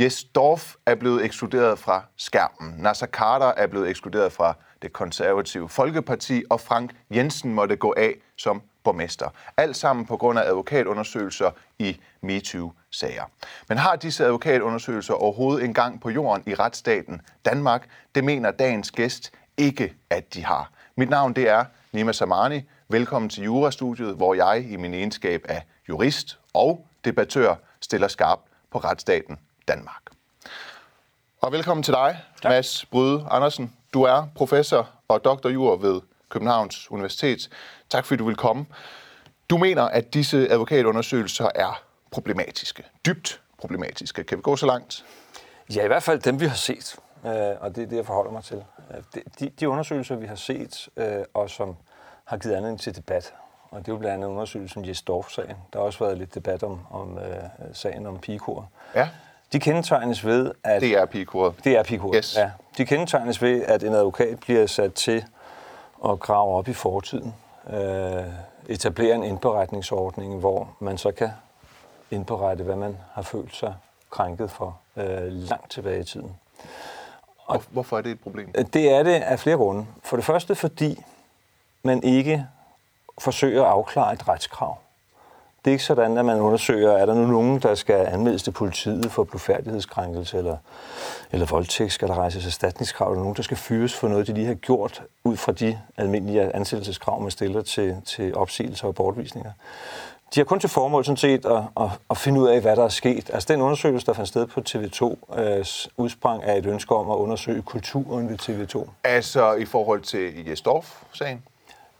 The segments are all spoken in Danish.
Jes Dorf er blevet ekskluderet fra skærmen. Nasser Carter er blevet ekskluderet fra det konservative Folkeparti, og Frank Jensen måtte gå af som borgmester. Alt sammen på grund af advokatundersøgelser i MeToo-sager. Men har disse advokatundersøgelser overhovedet en gang på jorden i retsstaten Danmark? Det mener dagens gæst ikke, at de har. Mit navn det er Nima Samani. Velkommen til Jurastudiet, hvor jeg i min egenskab af jurist og debattør stiller skarp på retsstaten Danmark. Og velkommen til dig, tak. Mads Bryde Andersen. Du er professor og doktorjur ved Københavns Universitet. Tak fordi du vil komme. Du mener, at disse advokatundersøgelser er problematiske. Dybt problematiske. Kan vi gå så langt? Ja, i hvert fald dem, vi har set. Øh, og det er det, jeg forholder mig til. Øh, de, de undersøgelser, vi har set, øh, og som har givet anledning til debat, og det er jo blandt andet undersøgelsen Jes Dorf-sagen. Der har også været lidt debat om, om sagen om pigekor. Ja. De kendetegnes ved, at... Det er pigekoret. Det er pigekoret, Yes. ja. De kendetegnes ved, at en advokat bliver sat til at grave op i fortiden. Øh, etablere en indberetningsordning, hvor man så kan indberette, hvad man har følt sig krænket for øh, langt tilbage i tiden. Og hvorfor er det et problem? Det er det af flere grunde. For det første, fordi man ikke forsøger at afklare et retskrav. Det er ikke sådan, at man undersøger, er der nu nogen, der skal anmeldes til politiet for blufærdighedskrænkelse eller, eller voldtægt, skal der rejses erstatningskrav, eller nogen, der skal fyres for noget, de lige har gjort ud fra de almindelige ansættelseskrav, man stiller til, til opsigelser og bortvisninger. De har kun til formål sådan set at, at, at finde ud af, hvad der er sket. Altså den undersøgelse, der fandt sted på TV2, øh, udsprang af et ønske om at undersøge kulturen ved TV2. Altså i forhold til Jes Dorf-sagen?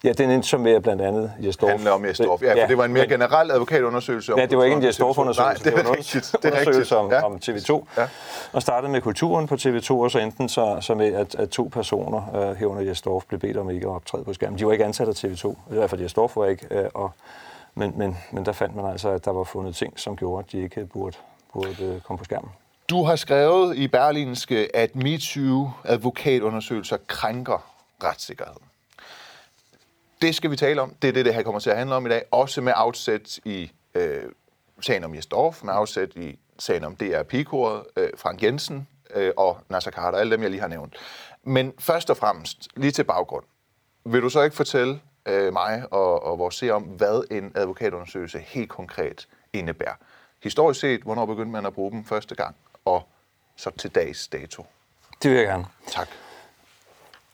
Ja, den med blandt andet Jes Dorf. handler om Jes Dorf. Ja, for det var en mere generel advokatundersøgelse. om Ja, det var ikke en Jes kulturen på TV2. Dorf-undersøgelse. Nej, det var en rigtigt. Det er undersøgelse rigtigt. om, Ja. om TV2. Ja. Og startede med kulturen på TV2, og så endte så, så med, at, at to personer øh, herunder Jes Dorf blev bedt om ikke at optræde på skærmen. De var ikke ansat af TV2. I hvert fald Jes Dorf var ikke. Øh, og, men, men, men der fandt man altså, at der var fundet ting, som gjorde, at de ikke burde, burde øh, komme på skærmen. Du har skrevet i Berlinske, at MeToo-advokatundersøgelser krænker retssikkerheden. Det skal vi tale om. Det er det, det her kommer til at handle om i dag. Også med afsæt i øh, sagen om Jes Dorf, med afsæt i sagen om DR Pigekoret, øh, Frank Jensen øh, og Nasser Carter, alle dem, jeg lige har nævnt. Men først og fremmest, lige til baggrund. Vil du så ikke fortælle øh, mig og, og vores seere om, hvad en advokatundersøgelse helt konkret indebærer? Historisk set, hvornår begyndte man at bruge dem første gang, og så til dags dato. Det vil jeg gerne. Tak.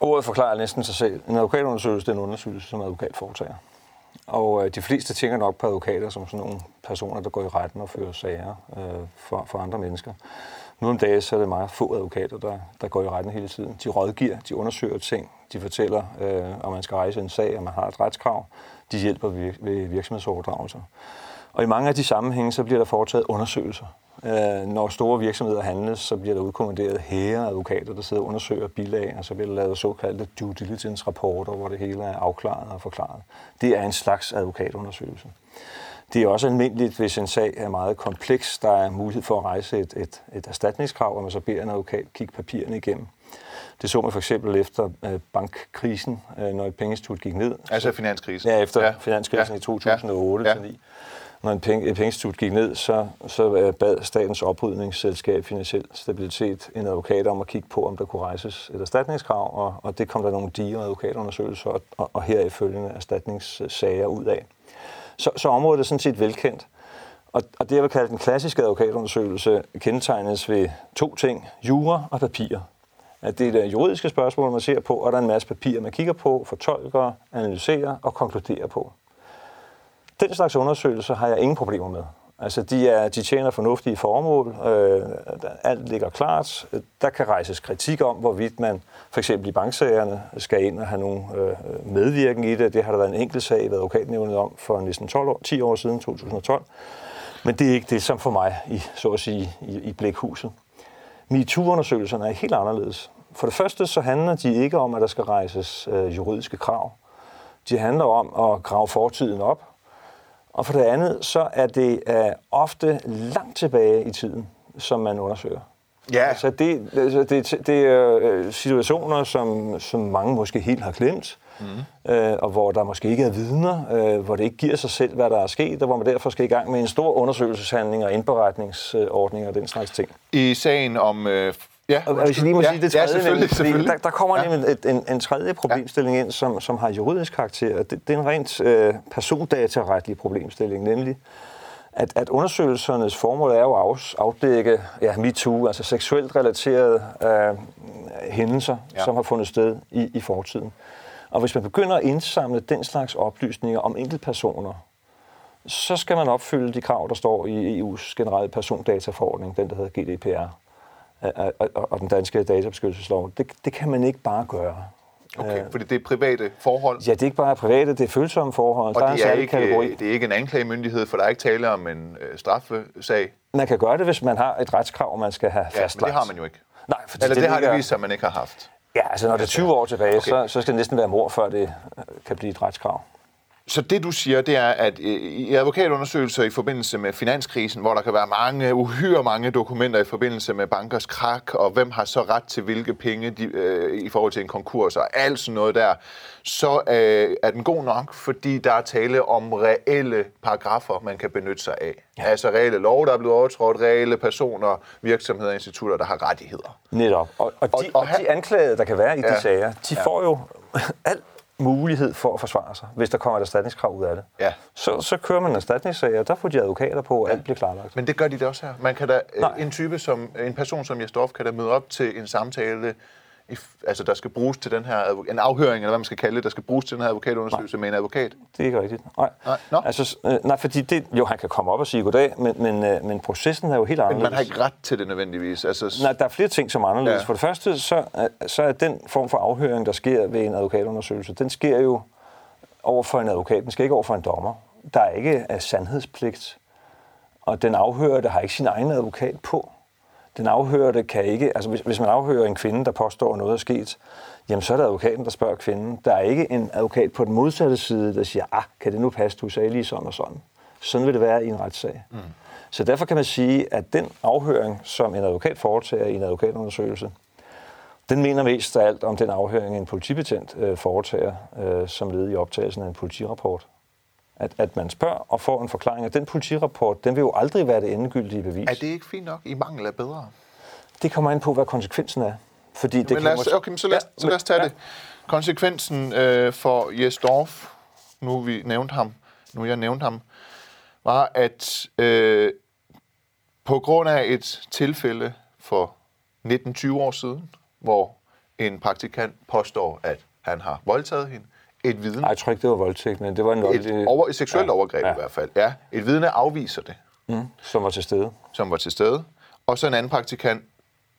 Ordet forklarer næsten sig selv. En advokatundersøgelse det er en undersøgelse, som advokat foretager. Og øh, de fleste tænker nok på advokater som sådan nogle personer, der går i retten og fører sager øh, for, for andre mennesker. Nu om dagen så er det meget få advokater, der, der går i retten hele tiden. De rådgiver, de undersøger ting, de fortæller, øh, om man skal rejse en sag, om man har et retskrav. De hjælper vir- ved virksomhedsoverdragelser. Og i mange af de sammenhænge, så bliver der foretaget undersøgelser. Øh, når store virksomheder handles, så bliver der udkommanderet hære advokater, der sidder og undersøger bilag, og så bliver der lavet såkaldte due diligence-rapporter, hvor det hele er afklaret og forklaret. Det er en slags advokatundersøgelse. Det er også almindeligt, hvis en sag er meget kompleks, der er mulighed for at rejse et, et, et erstatningskrav, og man så beder en advokat kigge papirerne igennem. Det så man for eksempel efter øh, bankkrisen, øh, når et pengeinstitut gik ned. Altså finanskrisen. Ja, efter Ja. finanskrisen Ja. i 2008 Ja. Når en penge, et pengeinstitut gik ned, så, så øh, bad statens oprydningsselskab Finansiel Stabilitet en advokat om at kigge på, om der kunne rejses et erstatningskrav, og, og det kom der nogle digre advokatundersøgelser og, og, og heraf følgende erstatningssager ud af. Så, så området er sådan set velkendt. Og, og det, jeg vil kalde den klassiske advokatundersøgelse, kendetegnes ved to ting, jura og papirer. At det er det juridiske spørgsmål, man ser på, og der er en masse papirer, man kigger på, fortolker, analyserer og konkluderer på. Den slags undersøgelser har jeg ingen problemer med. Altså, de, er, de tjener fornuftige formål, øh, alt ligger klart. Der kan rejses kritik om, hvorvidt man for eksempel i banksagerne skal ind og have nogle øh, medvirken i det. Det har der været en enkelt sag ved advokatnævnet om for næsten 12 år, 10 år siden, 2012. Men det er ikke det, som for mig, i, så at sige, i, i blikhuset. MeToo-undersøgelserne er helt anderledes. For det første så handler de ikke om, at der skal rejses øh, juridiske krav. De handler om at grave fortiden op. Og for det andet, så er det øh, ofte langt tilbage i tiden, som man undersøger. Ja, Altså det, altså det, det er øh, situationer, som, som mange måske helt har glemt. mm. øh, og hvor der måske ikke er vidner, øh, hvor det ikke giver sig selv, hvad der er sket, og hvor man derfor skal i gang med en stor undersøgelseshandling og indberetningsordning og den slags ting. I sagen om... Øh, ja, og hvis jeg lige må ja, sige det tredje, ja, selvfølgelig, nemlig, selvfølgelig. Der, der kommer Ja. nemlig en, en, en tredje problemstilling ind, som, som har juridisk karakter. Det, det er en rent øh, persondataretlig problemstilling, nemlig at, at undersøgelsernes formål er jo at af, afdække ja, MeToo, altså seksuelt relaterede øh, hændelser, Ja. ja. som har fundet sted i, i fortiden. Og hvis man begynder at indsamle den slags oplysninger om enkeltpersoner, så skal man opfylde de krav, der står i EU's generelle persondataforordning, den der hedder GDPR, og, og, og den danske databeskyttelseslov. Det, det kan man ikke bare gøre. Okay, fordi det er private forhold. Ja, det er ikke bare private, det er følsomme forhold. Og der er det er, særlig ikke, kategori. det er ikke en anklagemyndighed, for der er ikke tale om en øh, straffesag. Man kan gøre det, hvis man har et retskrav, man skal have Ja, men fastlagt. det har man jo ikke. Nej, fordi Eller det, det har det vist sig, at man ikke har haft. Ja, altså når det er 20 år tilbage, Okay. okay. så, så skal det næsten være mor, før det øh, kan blive et retskrav. Så det, du siger, det er, at i advokatundersøgelser i forbindelse med finanskrisen, hvor der kan være mange, uhyre mange dokumenter i forbindelse med bankers krak, og hvem har så ret til hvilke penge de, øh, i forhold til en konkurs, og alt sådan noget der, så øh, er den god nok, fordi der er tale om reelle paragrafer, man kan benytte sig af. Ja. Altså reelle lov, der er blevet overtrådt, reelle personer, virksomheder og institutter, der har rettigheder. Netop. Og, og, de, Og- og, og de anklagede, der kan være i Ja. de sager, de Ja. får jo al mulighed for at forsvare sig, hvis der kommer et erstatningskrav ud af det. Ja. Så, så kører man en erstatningssag, og der får de advokater på, og alt bliver klarlagt. Men det gør de da også her. Man kan da, øh, Nej. en type som, en person som Jesdorf kan da møde op til en samtale, altså der skal bruges til den her, en afhøring, eller hvad man skal kalde det, der skal bruges til den her advokatundersøgelse med en advokat. Det er ikke rigtigt. Nej. Nej. Altså, øh, nej, fordi det, jo, han kan komme op og sige goddag, men, men, øh, men processen er jo helt Men anderledes. man har ikke ret til det nødvendigvis. Altså, Nej, der er flere ting, som er anderledes. Ja. For det første, så, er- så er den form for afhøring, der sker ved en advokatundersøgelse, den sker jo over for en advokat. Den skal ikke over for en dommer. Der er ikke af sandhedspligt. Og den afhørte har ikke sin egen advokat på. Den afhørte kan ikke... Altså, hvis, hvis man afhører en kvinde, der påstår, noget er sket, jamen så er det advokaten, der spørger kvinden. Der er ikke en advokat på den modsatte side, der siger, ah, kan det nu passe, du sagde lige sådan og sådan. Sådan vil det være i en retssag. Mm. Så derfor kan man sige, at den afhøring, som en advokat foretager i en advokatundersøgelse, den mener mest af alt om den afhøring, en politibetjent øh, foretager øh, som led i optagelsen af en politirapport. At, at man spørger og får en forklaring, og den politirapport, den vil jo aldrig være det endegyldige bevis. er det ikke fint nok? I mangel af bedre. Det kommer ind på, hvad konsekvensen er. Fordi det Men lad os, okay, men så lad, Ja, så lad os tage ja. det. Konsekvensen øh, for Jesdorf, nu vi nævnt ham, nu jeg nævnt ham, var, at øh, på grund af et tilfælde for 19-20 år siden, hvor en praktikant påstår, at han har voldtaget hende, et vidne, Ej, jeg tror ikke, det var voldtægt, men det var en et, over, et seksuelt ja, overgreb ja, i hvert fald, ja, et vidne afviser det, Mm, som var til stede. som var til stede, og så en anden praktikant,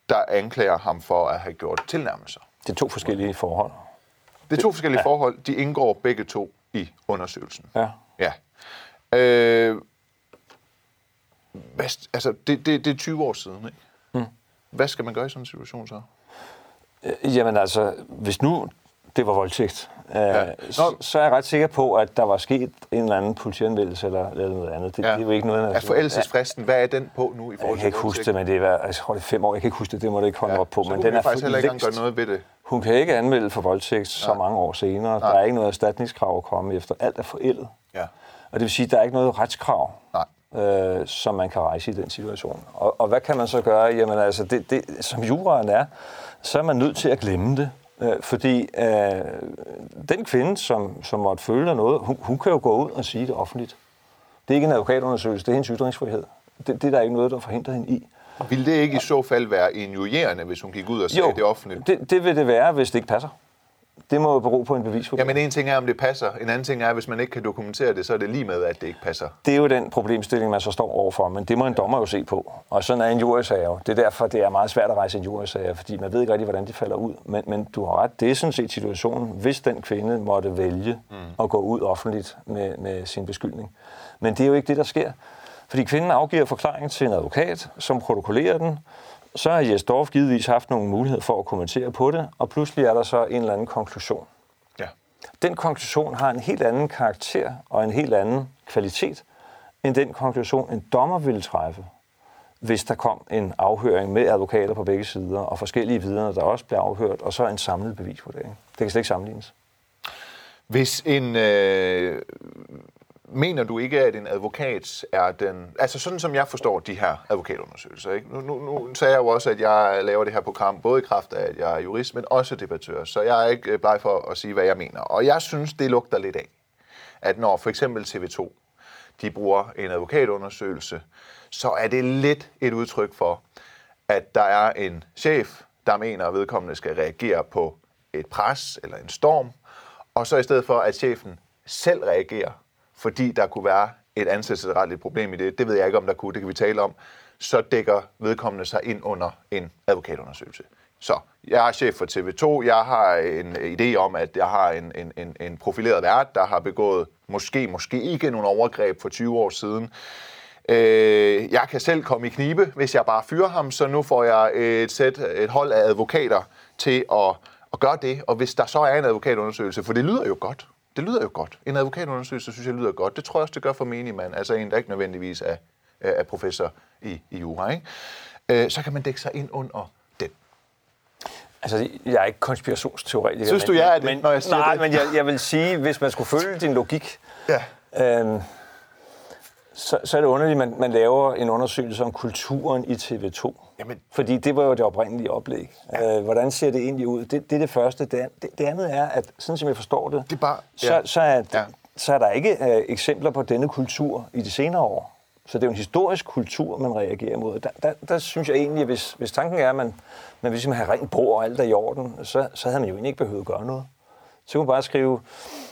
der anklager ham for at have gjort tilnærmelser. Det er to forskellige forhold. Det er to forskellige ja. forhold. De indgår begge to i undersøgelsen. Ja. Ja. Øh, hvad, altså, det, det, det er 20 år siden, ikke? Mm. Hvad skal man gøre i sådan en situation så? Øh, Jamen altså, hvis nu det var voldtægt, Ja. så, Nå. så er jeg ret sikker på, at der var sket en eller anden politianmeldelse eller, eller noget andet. Det, ja. det er jo ikke noget, Er forældelsesfristen, hvad er den på nu i Jeg forhold kan ikke huske det, men det er, altså, jeg tror, det er fem år. Jeg kan ikke huske det, det må det ikke holde Ja, op på. så men den er faktisk heller ikke gøre noget ved det. Hun kan ikke anmelde for voldtægt så mange år senere. Der er ikke noget erstatningskrav at komme efter. Alt er forældet. Ja. Og det vil sige, at der er ikke noget retskrav, Nej. øh, som man kan rejse i den situation. Og, og hvad kan man så gøre? Jamen altså, det, det, som juraen er, så er man nødt til at glemme det. Øh, fordi øh, den kvinde, som, som måtte føle noget, hun, hun kan jo gå ud og sige det offentligt. Det er ikke en advokatundersøgelse, det er hendes ytringsfrihed. Det, det er der ikke noget, der forhindrer hende i. Vil det ikke i så fald være injurierende, hvis hun gik ud og sagde det offentligt? det, det vil det være, hvis det ikke passer. Det må jo bero på en bevisvurdering. Jamen en ting er, om det passer. En anden ting er, hvis man ikke kan dokumentere det, så er det lige med, at det ikke passer. Det er jo den problemstilling, man så står overfor, men det må en dommer jo se på. Og sådan er en jurysag jo. Det er derfor, det er meget svært at rejse en jurysag, fordi man ved ikke rigtig, hvordan de falder ud. Men, men du har ret, det er sådan set situationen, hvis den kvinde måtte vælge mm. at gå ud offentligt med, med sin beskyldning. Men det er jo ikke det, der sker. Fordi kvinden afgiver forklaring til en advokat, som protokollerer den. Så har Jes Dorf givetvis haft nogle muligheder for at kommentere på det, og pludselig er der så en eller anden konklusion. Ja. Den konklusion har en helt anden karakter og en helt anden kvalitet, end den konklusion, en dommer ville træffe, hvis der kom en afhøring med advokater på begge sider, og forskellige vidner, der også blev afhørt, og så en samlet bevisvurdering. Det kan slet ikke sammenlignes. Hvis en... Øh, mener du ikke, at en advokat er den... Altså sådan som jeg forstår de her advokatundersøgelser. Ikke? Nu, nu, nu sagde jeg jo også, at jeg laver det her program, både i kraft af, at jeg er jurist, men også debattør. Så jeg er ikke øh, bleg for at sige, hvad jeg mener. Og jeg synes, det lugter lidt af, at når for eksempel TV2, de bruger en advokatundersøgelse, så er det lidt et udtryk for, at der er en chef, der mener, at vedkommende skal reagere på et pres eller en storm, og så i stedet for, at chefen selv reagerer, fordi der kunne være et ansættelsesretligt problem i det, det ved jeg ikke, om der kunne, det kan vi tale om, så dækker vedkommende sig ind under en advokatundersøgelse. Så jeg er chef for TV2, jeg har en idé om, at jeg har en, en, en, en profileret vært, der har begået måske, måske ikke nogle overgreb for 20 år siden. Øh, jeg kan selv komme i knibe, hvis jeg bare fyrer ham, så nu får jeg et, sæt, et hold af advokater til at, at gøre det. Og hvis der så er en advokatundersøgelse, for det lyder jo godt, det lyder jo godt. En advokatundersøgelse synes jeg lyder godt. Det tror jeg også, det gør for menigmand, altså en, der ikke nødvendigvis er, er professor i, i jura. Ikke? Øh, så kan man dække sig ind under den. Altså, jeg er ikke konspirationsteoretiker. Synes du, jeg er det, men, når jeg siger nej, det? men jeg, jeg vil sige, hvis man skulle følge din logik, Ja. øhm, så, så er det underligt, at man, man laver en undersøgelse om kulturen i TV2. Jamen- Fordi det var jo det oprindelige oplæg. Ja. Øh, hvordan ser det egentlig ud? Det, det er det første. Det, det, det andet er, at sådan som jeg forstår det, Det bare- så, ja. så, er, Ja. så er der ikke øh, eksempler på denne kultur i de senere år. Så det er jo en historisk kultur, man reagerer mod. Der, der, der synes jeg egentlig, at hvis, hvis tanken er, at man, man vil simpelthen have rent bord og alt er i orden, så, så havde man jo egentlig ikke behøvet at gøre noget. Så kunne man bare skrive,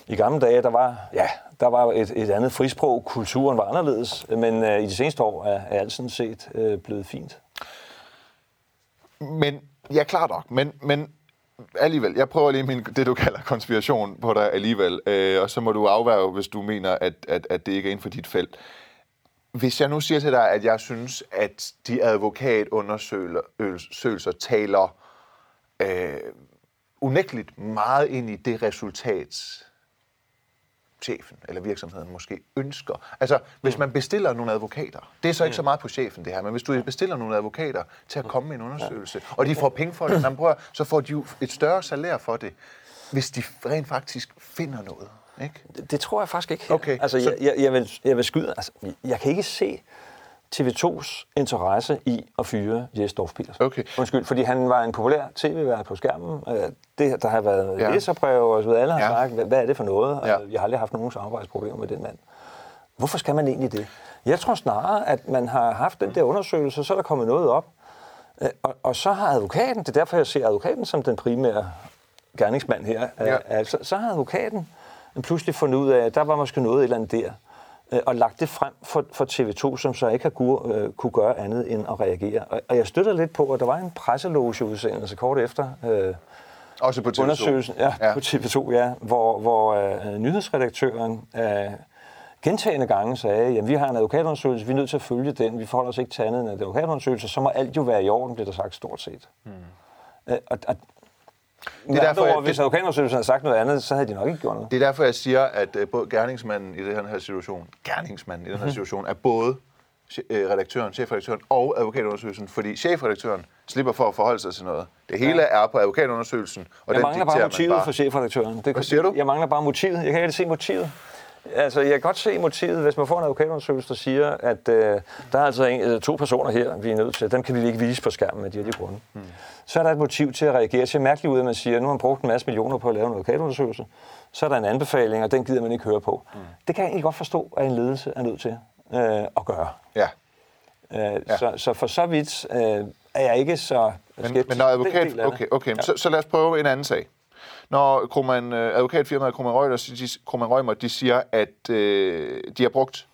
i gamle dage, der var, ja, der var et, et andet frisprog, kulturen var anderledes, men øh, i de seneste år er, er alt sådan set øh, blevet fint. Men, ja, klart nok, men, men alligevel, jeg prøver lige min, det, du kalder konspiration på dig alligevel, øh, og så må du afværge, hvis du mener, at, at, at det ikke er inden for dit felt. Hvis jeg nu siger til dig, at jeg synes, at de advokatundersøgelser taler øh, unægteligt meget ind i det resultat, chefen eller virksomheden måske ønsker. Altså, hvis man bestiller nogle advokater, det er så ikke så meget på chefen det her, men hvis du bestiller nogle advokater til at komme med en undersøgelse, og de får penge for det, jamen, prøv, så får de jo et større salær for det, hvis de rent faktisk finder noget. Ikke? Det, det tror jeg faktisk ikke. Okay, Altså, så- jeg, jeg, jeg, vil, jeg vil skyde. Altså, jeg kan ikke se TV2's interesse i at fyre Jes Dorf Petersen. Okay. Undskyld, fordi han var en populær tv-vært på skærmen. Øh, Det, der har været Ja. ja. læserbrev og så videre. Alle har Ja. sagt, hvad, er det for noget? Ja. Ja. Jeg har aldrig haft nogen samarbejdsproblemer med den mand. Hvorfor skal man egentlig det? Jeg tror snarere, at man har haft den der undersøgelse, så er der kommet noget op. Øh, Og, og så har advokaten, det er derfor, jeg ser advokaten som den primære gerningsmand her, Ja. ja. altså, så har advokaten pludselig fundet ud af, at der var måske noget et eller andet der, øh, og lagt det frem for, for TV2, som så ikke har kunne, øh, kunne gøre andet end at reagere. Og, og jeg støtter lidt på, at der var en presselogeudsendelse kort efter øh, Også på TV2. undersøgelsen ja, Ja. ja. på TV2, ja, hvor, hvor øh, nyhedsredaktøren øh, gentagende gange sagde, at vi har en advokatundersøgelse, vi er nødt til at følge den, vi forholder os ikke til andet end en advokatundersøgelse, så må alt jo være i orden, blev der sagt stort set. Hmm. Øh, og, og, det er er derfor, derfor, jeg- ord, hvis advokatundersøgelsen havde sagt noget andet, så havde de nok ikke gjort noget. Det er derfor, jeg siger, at øh, både gerningsmanden i den her situation, gerningsmanden i den her situation, er både øh, redaktøren, chefredaktøren og advokatundersøgelsen, fordi chefredaktøren slipper for at forholde sig til noget. Det hele er på advokatundersøgelsen, og Jeg den mangler bare motivet bare. for chefredaktøren. Det, Hvad siger du? Jeg mangler bare motivet. Jeg kan ikke se motivet. Altså, jeg kan godt se motivet, hvis man får en advokatundersøgelse, der siger, at øh, der er altså en, øh, to personer her, vi er nødt til, dem kan vi ikke vise på skærmen af de her de grunde. Hmm. Så er der et motiv til at reagere. Ser mærkeligt ud, at man siger, at nu har man brugt en masse millioner på at lave en advokatundersøgelse. Så er der en anbefaling, og den gider man ikke høre på. Hmm. Det kan jeg egentlig godt forstå, at en ledelse er nødt til øh, at gøre. Ja. Øh, ja. så, så for så vidt øh, er jeg ikke så Men, skeptisk. men når Den del advokat... det. Okay, okay. Ja. Så, så lad os prøve en anden sag. Når Kroman, øh, advokatfirmaet Kroman Reuters, de, Kroman Reumer, de siger, at øh, de har brugt,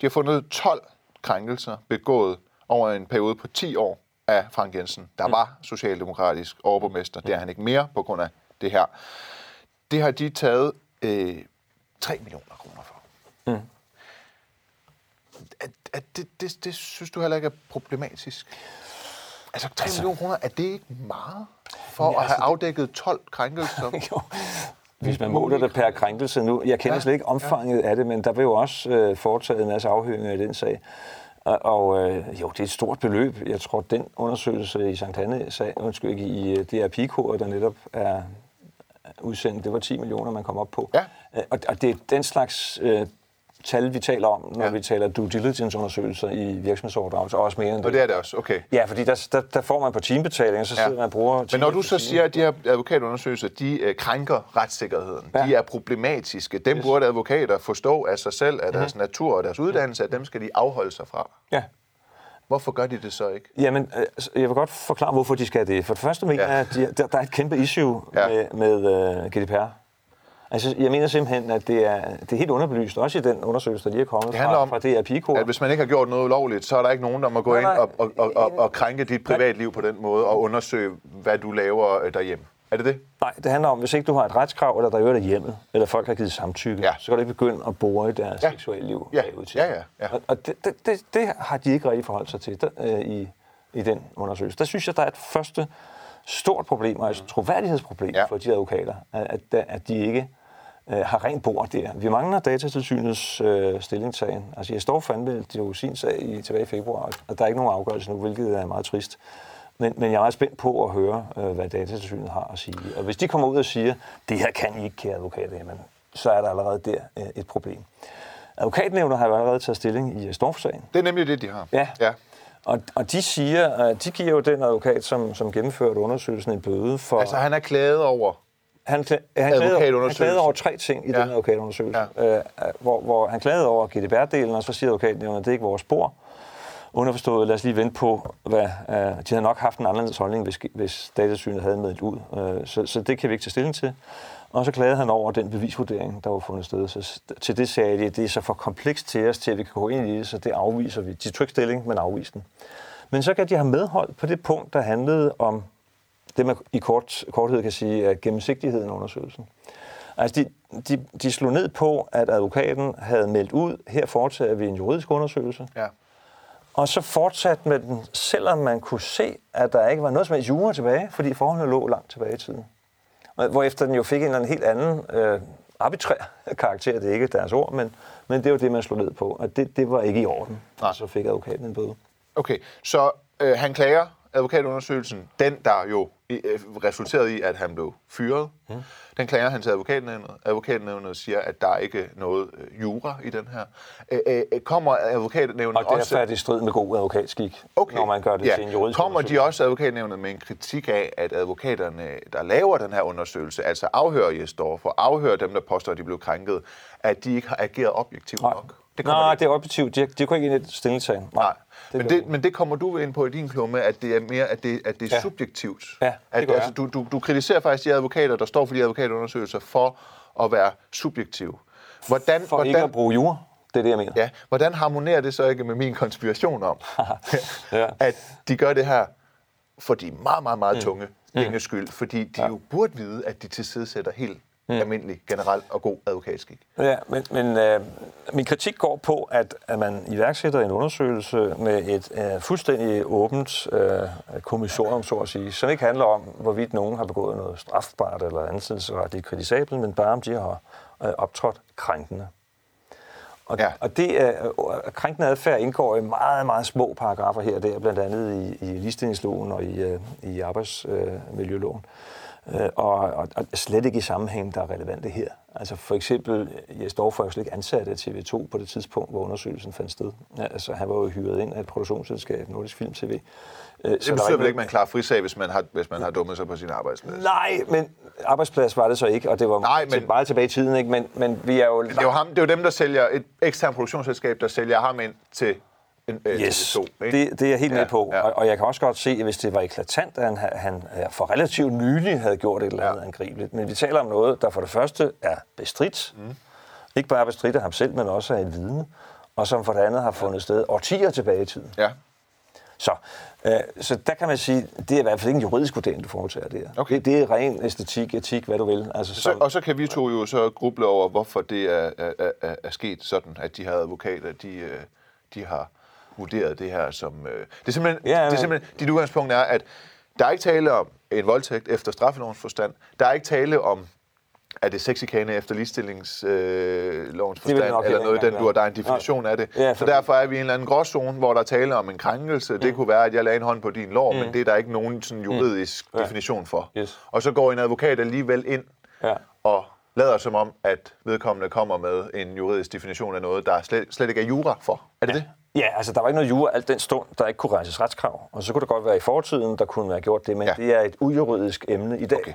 de har fundet 12 krænkelser begået over en periode på 10 år af Frank Jensen, der var socialdemokratisk overborgmester. Det er han ikke mere på grund af det her. Det har de taget øh, 3 millioner kroner for. Mm. At, at det, det, det synes du heller ikke er problematisk? Altså 3 altså, millioner kroner, er det ikke meget for Ja, at have altså, afdækket 12 krænkelser? Jo. Hvis man måler det per krænkelse nu. Jeg kender Ja, slet ikke omfanget ja. af det, men der vil jo også øh, foretaget en masse afhøringer i den sag. Og, og øh, jo, det er et stort beløb. Jeg tror, den undersøgelse i Sankt Hanne sag, undskyld ikke, i øh, DR Pico, der netop er, udsending, det var 10 millioner, man kom op på. Ja. Øh, Og, og det er den slags øh, tal, vi taler om, når Ja. ja. vi taler due diligence-undersøgelser i virksomhedsoverdragelse, og også mere end Og det er det også, okay. Ja, fordi der, der, der får man på timebetaling, og så Ja. sidder man og bruger... Men når du så siger, at de her advokatundersøgelser, de øh, krænker retssikkerheden, ja. Ja. de er problematiske, dem burde advokater forstå af sig selv, af deres natur og deres uddannelse, at dem skal de afholde sig fra. Ja. Hvorfor gør de det så ikke? Jamen, øh, jeg vil godt forklare, hvorfor de skal det. For det første mener Ja. jeg, at de, der, der er et kæmpe issue Ja. ja. med, med uh, GDPR. Altså, jeg mener simpelthen, at det er, det er helt underbelyst, også i den undersøgelse, der lige er kommet Det handler fra, om, fra DR Pico. At hvis man ikke har gjort noget ulovligt, så er der ikke nogen, der må gå Nej, ind og, og, og, og, og krænke dit privatliv på den måde og undersøge, hvad du laver øh, derhjemme. Er det det? Nej, det handler om, hvis ikke du har et retskrav, eller der er øvrigt hjemme, eller folk har givet samtykke, Ja. så kan du ikke begynde at bore i deres Ja. seksuelle liv. Ja. Ja, ja, ja. Og, og det, det, det, det har de ikke rigtig forholdt sig til der, øh, i, i den undersøgelse. Der synes jeg, der er et første stort problem, altså et troværdighedsproblem Ja. for de advokater, at, at, at de ikke øh, har rent bord der. Vi mangler datatilsynets øh, stillingtagen. Altså, jeg står anmeldte jo sin sag i, tilbage i februar, og der er ikke nogen afgørelse nu, hvilket er meget trist. Men, men jeg er meget spændt på at høre, øh, hvad datatilsynet har at sige. Og hvis de kommer ud og siger, det her kan I ikke, kære advokater, jamen, så er der allerede der øh, et problem. Advokatnævnet har jo allerede taget stilling i Storff-sagen. Det er nemlig det, de har. Ja. ja. Og, og de siger, at de giver jo den advokat, som, som gennemførte undersøgelsen, en bøde for... Altså, han er klaget over. Han, han, klagede, han klagede over tre ting i Ja. den advokatundersøgelse. Ja. Øh, hvor, hvor han klagede over GDPR-delen, og så siger advokaten, at det er ikke vores spor. Underforstået, lad os lige vente på, hvad... Øh, de havde nok haft en anderledes holdning, hvis, hvis datasynet havde meldt ud. Øh, så, så det kan vi ikke tage stilling til. Og så klagede han over den bevisvurdering, der var fundet sted. Så til det sagde de, at det er så for komplekst til os, til at vi kan gå ind i det, så det afviser vi. De tog ikke stilling, men afviste den. Men så kan de have medhold på det punkt, der handlede om det, man i kort, korthed kan sige, er gennemsigtigheden af undersøgelsen. Altså, de, de, de slog ned på, at advokaten havde meldt ud, her foretager vi en juridisk undersøgelse, Ja. og så fortsatte med den, selvom man kunne se, at der ikke var noget som helst jura tilbage, fordi forholdene lå langt tilbage i tiden. Hvorefter den jo fik en eller anden helt anden øh, arbitrær karakter, det er ikke deres ord, men, men det var det, man slog ned på, og det, det var ikke i orden. Nej. Så fik advokaten en bøde. Okay, så øh, han klager advokatundersøgelsen, den der jo resulterede i, at han blev fyret. Mm. Den klager han til advokatnævnet. Advokatnævnet siger, at der er ikke noget øh, jura i den her. Øh, øh, kommer advokatnævnet Og også... derfor er det i strid med god advokatskik, når man gør det ja. til en juridisk Kommer de også advokatnævnet med en kritik af, at advokaterne, der laver den her undersøgelse, altså afhører Jesdorf og afhører dem, der påstår, at de blev krænket, at de ikke har ageret objektivt Nej, nok? Det, Nej de- det er objektivt. De, de kunne ikke ind i stillingtagen. Nej, men gør det, de. men det kommer du ind på i din klumme, at det er mere, at det, at det er Ja. subjektivt. Ja, det at, altså, du, du, du kritiserer faktisk de advokater, der står for de advokatundersøgelser, for at være subjektive. Hvordan, For ikke at hvordan, bruge jura. Det er det, jeg mener. ja, hvordan harmonerer det så ikke med min konspiration om, Ja. at de gør det her for de meget, meget, meget tunge mm. penges skyld, fordi de ja. jo burde vide, at de tilsidesætter helt mm. almindelig, generel og god advokatskik. Ja, men, men øh, min kritik går på, at, at man iværksætter en undersøgelse med et øh, fuldstændig åbent øh, kommissorium, så at sige, som ikke handler om, hvorvidt nogen har begået noget strafbart eller ansættelsesretligt kritisabelt, men bare om de har øh, optrådt krænkende. Og, Ja. og det er, øh, krænkende adfærd indgår i meget, meget små paragrafer her og der, blandt andet i, i ligestillingsloven og i, øh, i arbejdsmiljøloven. Øh, og, og, og slet ikke i sammenhæng, der er relevante her. Altså for eksempel, jeg står for jo slet ikke ansat af TV2 på det tidspunkt, hvor undersøgelsen fandt sted. Ja, altså han var jo hyret ind af et produktionsselskab, Nordisk Film TV. Øh, Det betyder vel ikke, at man klarer frisag, hvis man har, hvis man har dummet sig på sin arbejdsplads? Nej, men arbejdsplads var det så ikke, og det var Nej, men- meget tilbage i tiden, ikke? Men, men vi er jo... Det er jo, ham, det er jo dem, der sælger et eksternt produktionsselskab, der sælger ham ind til øh, Yes, TV2. Ikke? det, det er jeg helt Ja, med på. ja. Og, og jeg kan også godt se, at hvis det var eklatant, at han, han øh, for relativt nylig havde gjort et eller andet Ja. ja. angribeligt. Men vi taler om noget, der for det første er bestridt. Mm. Ikke bare bestridt af ham selv, men også af et vidne. Og som for det andet har fundet sted årtier tilbage i tiden. Ja. Så, øh, så der kan man sige, det er i hvert fald ikke en juridisk vurdering, du foretager det her. Okay. Det, det er ren æstetik, etik, hvad du vil. Altså, Så, og så kan vi to jo så gruble over, hvorfor det er, er, er, er sket sådan, at de her advokater, de, øh, de har vurderet det her som... øh, Det er simpelthen, Ja, det er simpelthen dit udgangspunkt er, at der er ikke tale om en voldtægt efter straffelovens forstand. Der er ikke tale om, er det sexikane efter ligestillingslovens øh, forstand, eller noget ikke den engang du der er en definition af det. Ja, så derfor er vi i en eller anden gråzone, hvor der er tale om en krænkelse. Det kunne være, at jeg lagde en hånd på din lår, men det er der ikke nogen sådan juridisk Ja. definition for. Yes. Og så går en advokat alligevel ind Ja. og lader som om, at vedkommende kommer med en juridisk definition af noget, der slet, slet ikke er jura for. Er det ja. det? Ja, altså der var ikke noget jura alt den stund, der ikke kunne rejses retskrav. Og så kunne det godt være i fortiden, der kunne være gjort det, men Ja. det er et ujuridisk emne i dag. Okay.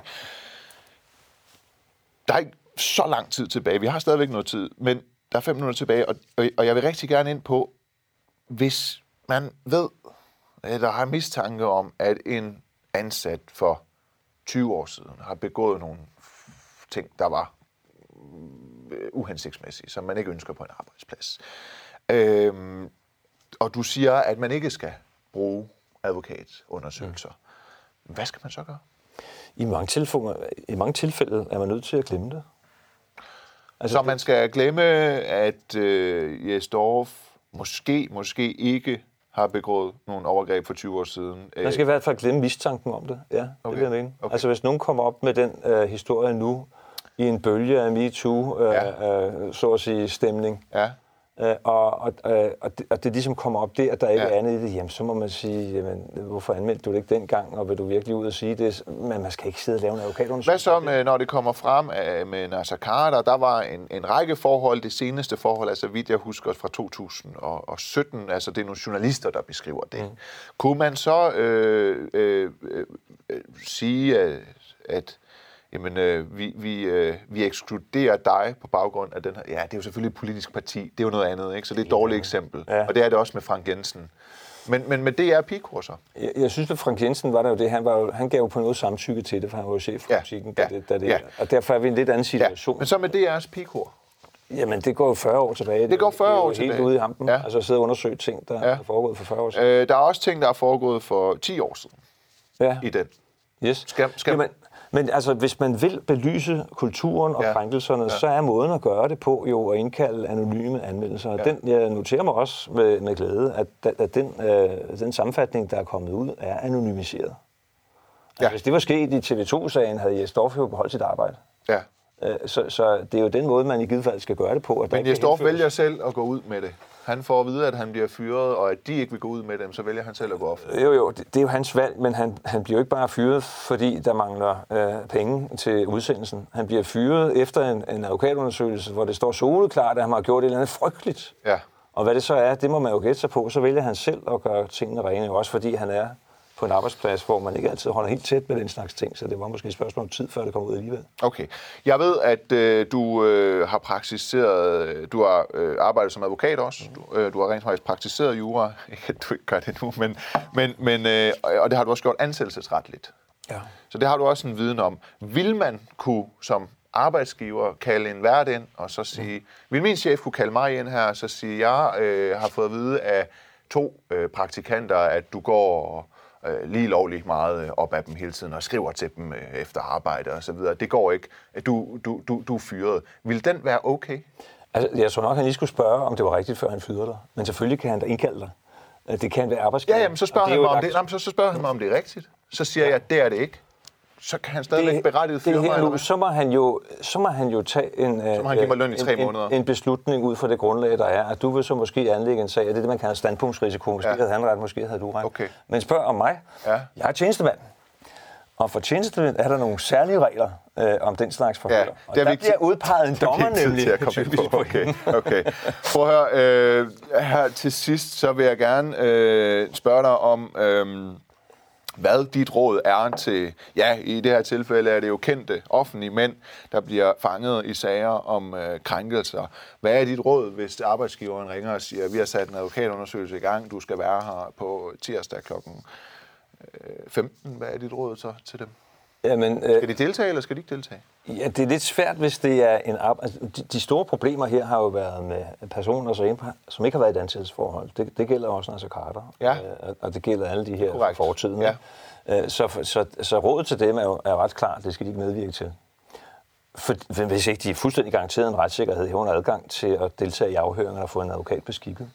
Der er ikke så lang tid tilbage. Vi har stadigvæk noget tid, men der er fem minutter tilbage, og, og- og jeg vil rigtig gerne ind på, hvis man ved, eller har mistanke om, at en ansat for 20 år siden har begået nogle ting, der var øh, uhensigtsmæssige, som man ikke ønsker på en arbejdsplads. Øhm, og du siger, at man ikke skal bruge advokatundersøgelser. Hvad skal man så gøre? I, mange tilfælde, I mange tilfælde er man nødt til at glemme det. Altså, så man skal glemme, at øh, Jes Dorf måske, måske ikke har begået nogle overgreb for 20 år siden. Man skal i hvert fald glemme mistanken om det. Ja, okay. Det jeg mene. okay. Altså hvis nogen kommer op med den øh, historie nu, i en bølge af MeToo, øh, Ja. øh, så at sige, stemning, Ja, Øh, og, og, øh, og, det, og det ligesom kommer op der, der ikke Ja. er andet i det, jamen, så må man sige, jamen, hvorfor anmeldte du det ikke dengang, og vil du virkelig ud og sige det? Men man skal ikke sidde og lave en Hvad advokatundersøgelse. så med, når det kommer frem øh, med Nasser Carter? Der var en, en række forhold. Det seneste forhold, altså vidt jeg husker fra 2017, altså det er nogle journalister, der beskriver det. Mm. Kunne man så øh, øh, øh, øh, sige, at, at jamen, øh, vi, vi, øh, vi ekskluderer dig på baggrund af den her... Ja, det er jo selvfølgelig et politisk parti. Det er jo noget andet, ikke? Så det er et dårligt eksempel. Ja. Og det er det også med Frank Jensen. Men, men med det er pikurser. Jeg, jeg synes, at Frank Jensen var der jo det, han, var jo, han gav jo på noget samtykke til det, for han var jo chef for Ja, da ja, det, da det, ja. og derfor er vi i en lidt anden Ja. situation. Men så med DR's pikur. Jamen, det går jo 40 år tilbage. Det går 40 er jo år helt tilbage. ude i hampen. Ja. Altså sidde og undersøge ting, der Ja. er foregået for 40 år siden. Øh, der er også ting, der er foregået for 10 år siden Ja. i den. Yes. Skal- skal- Jamen, men altså, hvis man vil belyse kulturen og Ja. krænkelserne, ja. så er måden at gøre det på jo at indkalde anonyme anmeldelser. Ja. den, jeg noterer mig også med, med glæde, at, at den, øh, den sammenfatning, der er kommet ud, er anonymiseret. Altså, Ja. Hvis det var sket i TV2-sagen, havde Jes Dorf jo beholdt sit arbejde. Ja. Øh, Så, så det er jo den måde, man i givet fald skal gøre det på. At Men Jesdorf indføres- vælger selv at gå ud med det. Han får at vide, at han bliver fyret, og at de ikke vil gå ud med dem, så vælger han selv at gå op. Jo, jo, det, det er jo hans valg, men han, han bliver jo ikke bare fyret, fordi der mangler øh, penge til udsendelsen. Han bliver fyret efter en, en advokatundersøgelse, hvor det står soleklart, at han har gjort et eller andet frygteligt. Ja. Og hvad det så er, det må man jo gætte sig på. Så vælger han selv at gøre tingene rene, også fordi han er på en arbejdsplads, hvor man ikke altid holder helt tæt med den slags ting. Så det var måske et spørgsmål om tid, før det kom ud alligevel. Okay. Jeg ved, at øh, du øh, har praktiseret, øh, du har øh, arbejdet som advokat også. Du, øh, du har rent faktisk praktiseret jura. Ikke at du ikke gør det nu, men, men, men øh, og det har du også gjort ansættelsesretligt. Ja. Så det har du også en viden om. Vil man kunne som arbejdsgiver kalde en vært ind og så sige, vil min chef kunne kalde mig ind her og så sige, jeg øh, har fået at vide af to øh, praktikanter, at du går øh, lige lovligt meget øh, op af dem hele tiden og skriver til dem øh, efter arbejde og så videre. Det går ikke. Du, du, du, du er fyret. Vil den være okay? Altså, jeg tror nok, han lige skulle spørge, om det var rigtigt, før han fyrede dig. Men selvfølgelig kan han da indkalde dig. Øh, Det kan være arbejdsgiver. Ja, jamen, så spørger, han mig, om et det, jamen, så, så spørger han mig, om det er rigtigt. Så siger jeg, at det er det ikke. Så kan han stadigvæk berettiget fyre det mig. nu, så må han jo, så må han jo tage en, så må han give mig løn i tre måneder. En, en, beslutning ud fra det grundlag, der er. At du vil så måske anlægge en sag, og det er det, man kalder standpunktsrisiko. Måske Ja. havde han ret, måske havde du ret. Okay. Men spørg om mig. Ja. Jeg er tjenestemand. Og for tjenestemand er der nogle særlige regler øh, om den slags forhør. Ja, og det er der vigtigt. bliver udpeget en Det er dommer tid nemlig. til at komme typisk på. Okay, okay. Prøv at høre, øh, her til sidst, så vil jeg gerne øh, spørge dig om, øh, hvad dit råd er til, ja, i det her tilfælde er det jo kendte offentlige mænd, der bliver fanget i sager om øh, krænkelser. Hvad er dit råd, hvis arbejdsgiveren ringer og siger, vi har sat en advokatundersøgelse i gang, du skal være her på tirsdag klokken øh, 15. Hvad er dit råd så til dem? Jamen, øh, Skal de deltage, eller skal de ikke deltage? Ja, det er lidt svært, hvis det er en altså, de, de store problemer her har jo været med personer, som ikke har- som ikke har været i et ansættelsesforhold. Det, det gælder også Nasser Carter, Ja. øh, og- det gælder alle de her Korrekt. fortiden. Ja. Øh, Så, så, så rådet til dem er jo er ret klart, det skal de ikke medvirke til. For, hvis ikke de er fuldstændig garanteret en retssikkerhed, herunder adgang til at deltage i afhøringer og få en advokat beskikket.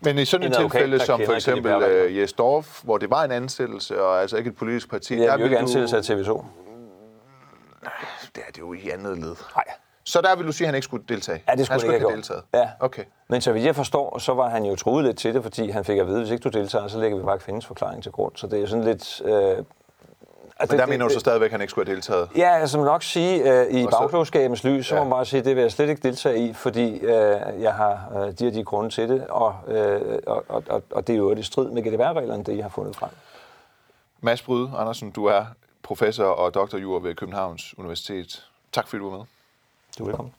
Men i sådan et advokat, tilfælde der som for eksempel uh, Jes Dorf, hvor det var en ansættelse, og altså ikke et politisk parti, Det er jo vil ikke du- ansættelse af TV2. Det er det jo i andet led. Nej. Så der vil du sige, at han ikke skulle deltage? Ja, det skulle han han ikke have deltaget? Ja. Okay. Men så vidt jeg forstår, så var han jo troet lidt til det, fordi han fik at vide, hvis ikke du deltager, så lægger vi bare kvindens forklaring til grund. Så det er jo sådan lidt... Øh, Altså, Men der det, mener du så stadigvæk, at han ikke skulle have deltaget? Ja, altså man nok sige, uh, i bagklogskabens lys, så ja. må man bare sige, at det vil jeg slet ikke deltage i, fordi uh, jeg har uh, de og de grunde til det, og, uh, og, og, og det er jo i strid med GDPR-reglerne, det I har fundet frem. Mads Bryde Andersen, du er professor og doktorjur ved Københavns Universitet. Tak fordi du var med. Du er velkommen.